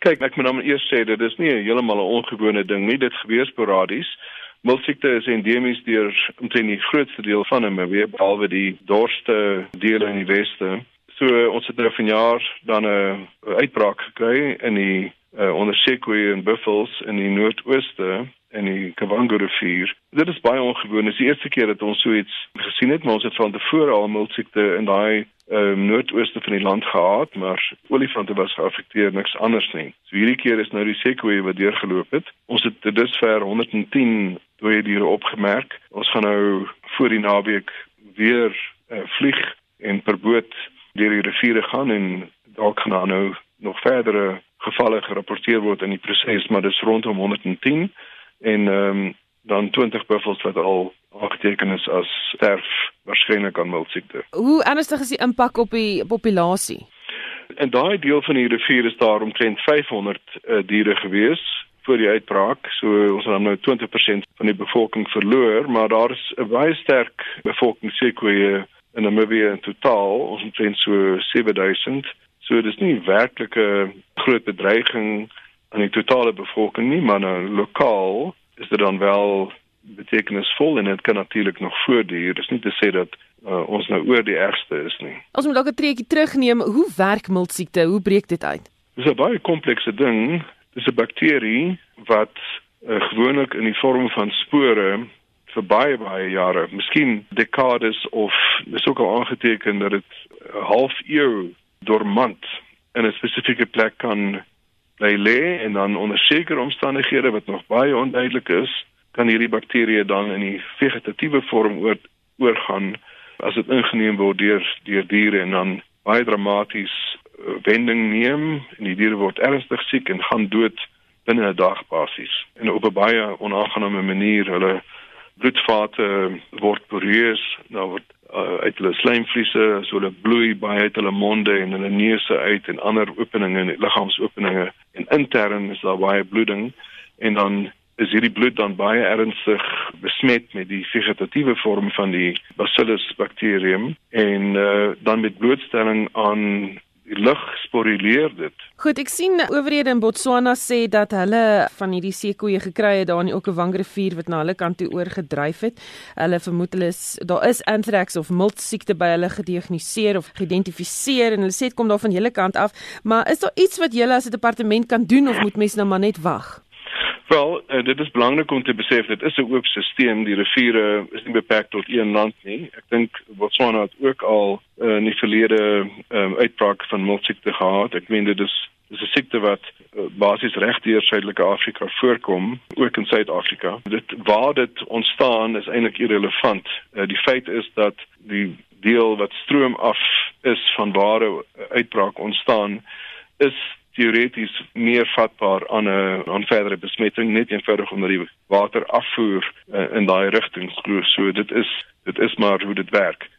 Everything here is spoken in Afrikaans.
Kyk, ek moet nou eers sê dit is nie heeltemal 'n ongewone ding nie. Dit gebeur sporadies. Miltsiekte is endemies deur omtrent die grootste deel van Namibië, behalwe die dorste dele in die weste. So ons het nou vanjaar dan 'n uitbraak gekry in die uh, onder Sekwe en Buffels in die noordooste en die Kavango rivier. Dit is baie ongewoon. Dit is die eerste keer dat ons so iets gesien het, maar ons het van tevore al miltsiekte in daai um, noordooste van die land gehad, maar olifante was geaffekteer, niks anders nie. So hierdie keer is nou die Sekwe wat deurgeloop het. Ons het dit dusver 110 dooie diere opgemerk. Ons gaan nou voor die naweek weer uh, vlieg en per boot deur die riviere gaan en dalk gaan nou nog verdere gevalle gerapporteer word in die proses, maar dis rondom 110 en ehm um, dan 20 buffels wat al aangeteken is as sterf waarskynlik aan miltsiekte. Hoe ernstig is die impak op die populasie? In daai deel van die rivier is daar omtrent 500 uh, diere gewees voor die uitbraak. So ons het nou 20% van die bevolking verloor, maar daar is 'n baie sterk bevolkingssekwe in Namibië in totaal, ons omtrent so 7000. So dis nie werklik 'n groot bedreiging aan die totale bevolking nie, maar nou lokaal is dit dan wel betekenisvol en dit kan natuurlik nog voortduur. Dis nie te sê dat uh, ons nou oor die ergste is nie. Ons moet dalk 'n treukie terugneem. Hoe werk miltsiekte? Hoe breek dit uit? Dis 'n baie komplekse ding. Dis 'n bakterie wat uh, gewoonlik in die vorm van spore vir baie baie jare, miskien dekades of dis ook al aangeteken dat dit 'n half eeu dormant in 'n spesifieke plek kan bly lê en dan onder sekere omstandighede wat nog baie onduidelik is, kan hierdie bakterieë dan in die vegetatiewe vorm oor oorgaan as dit ingeneem word deur deur diere en dan baie dramaties uh, wending neem en die diere word ernstig siek en gaan dood binne 'n dag basies. En op 'n baie onaangename manier hulle bloedvate word poreus, nou word uit hulle slijmvliese, so hulle bloei baie uit hulle monde en hulle neuse uit en ander openinge en liggaamsopeninge en intern is daar baie bloeding en dan is hierdie bloed dan baie ernstig besmet met die vegetatiewe vorm van die Bacillus bakterium en uh, dan met blootstelling aan lug sporileer dit. Goed, ek sien owerhede in Botswana sê dat hulle van hierdie seekoeie gekry het daar in die Okavango rivier wat na hulle kant toe oorgedryf het. Hulle vermoed hulle is daar is anthrax of milt siekte by hulle gediagnoseer of geïdentifiseer en hulle sê dit kom daar van julle kant af, maar is daar iets wat julle as 'n departement kan doen of moet mense nou maar net wag? Wel, uh, dit is belangrik om te besef dit is 'n oop stelsel. Die riviere is nie beperk tot een land nie. Ek dink Botswana het ook al uh, in die verlede um, uitbraak van miltsiekte gehad. Ek meen dit is dis 'n siekte wat uh, basies reg deur Suidelike Afrika voorkom, ook in Suid-Afrika. Dit waar dit ontstaan is eintlik irrelevant. Uh, die feit is dat die deel wat stroom af is van waar 'n uitbraak ontstaan is teoreties meer vatbaar aan 'n aan verdere besmetting net eenvoudig omdat die water afvoer uh, in daai rigting so dit is dit is maar hoe dit werk